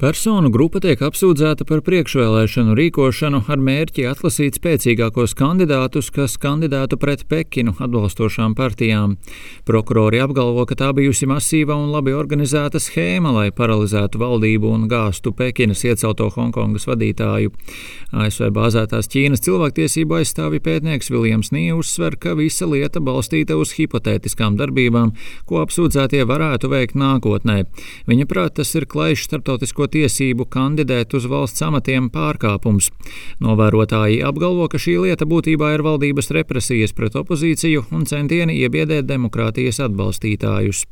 Personu grupa tiek apsūdzēta par priekšvēlēšanu rīkošanu ar mērķi atlasīt spēcīgākos kandidātus, kas kandidētu pret Pekinu atbalstošām partijām. Prokurori apgalvo, ka tā bijusi masīva un labi organizēta schēma, lai paralizētu valdību un gāstu Pekinas iecelto Hongkongas vadītāju. ASV bāzētās Ķīnas cilvēktiesību aizstāvi pētnieks Viljams Nī uzsver, ka visa lieta balstīta uz hipotētiskām darbībām, ko apsūdzētie varētu veikt nākotnē. Viņa prāt tas ir klajš starptautisko tiesību kandidēt uz valsts amatiem pārkāpums. Novērotāji apgalvo, ka šī lieta būtībā ir valdības represijas pret opozīciju un centieni iebiedēt demokrātijas atbalstītājus.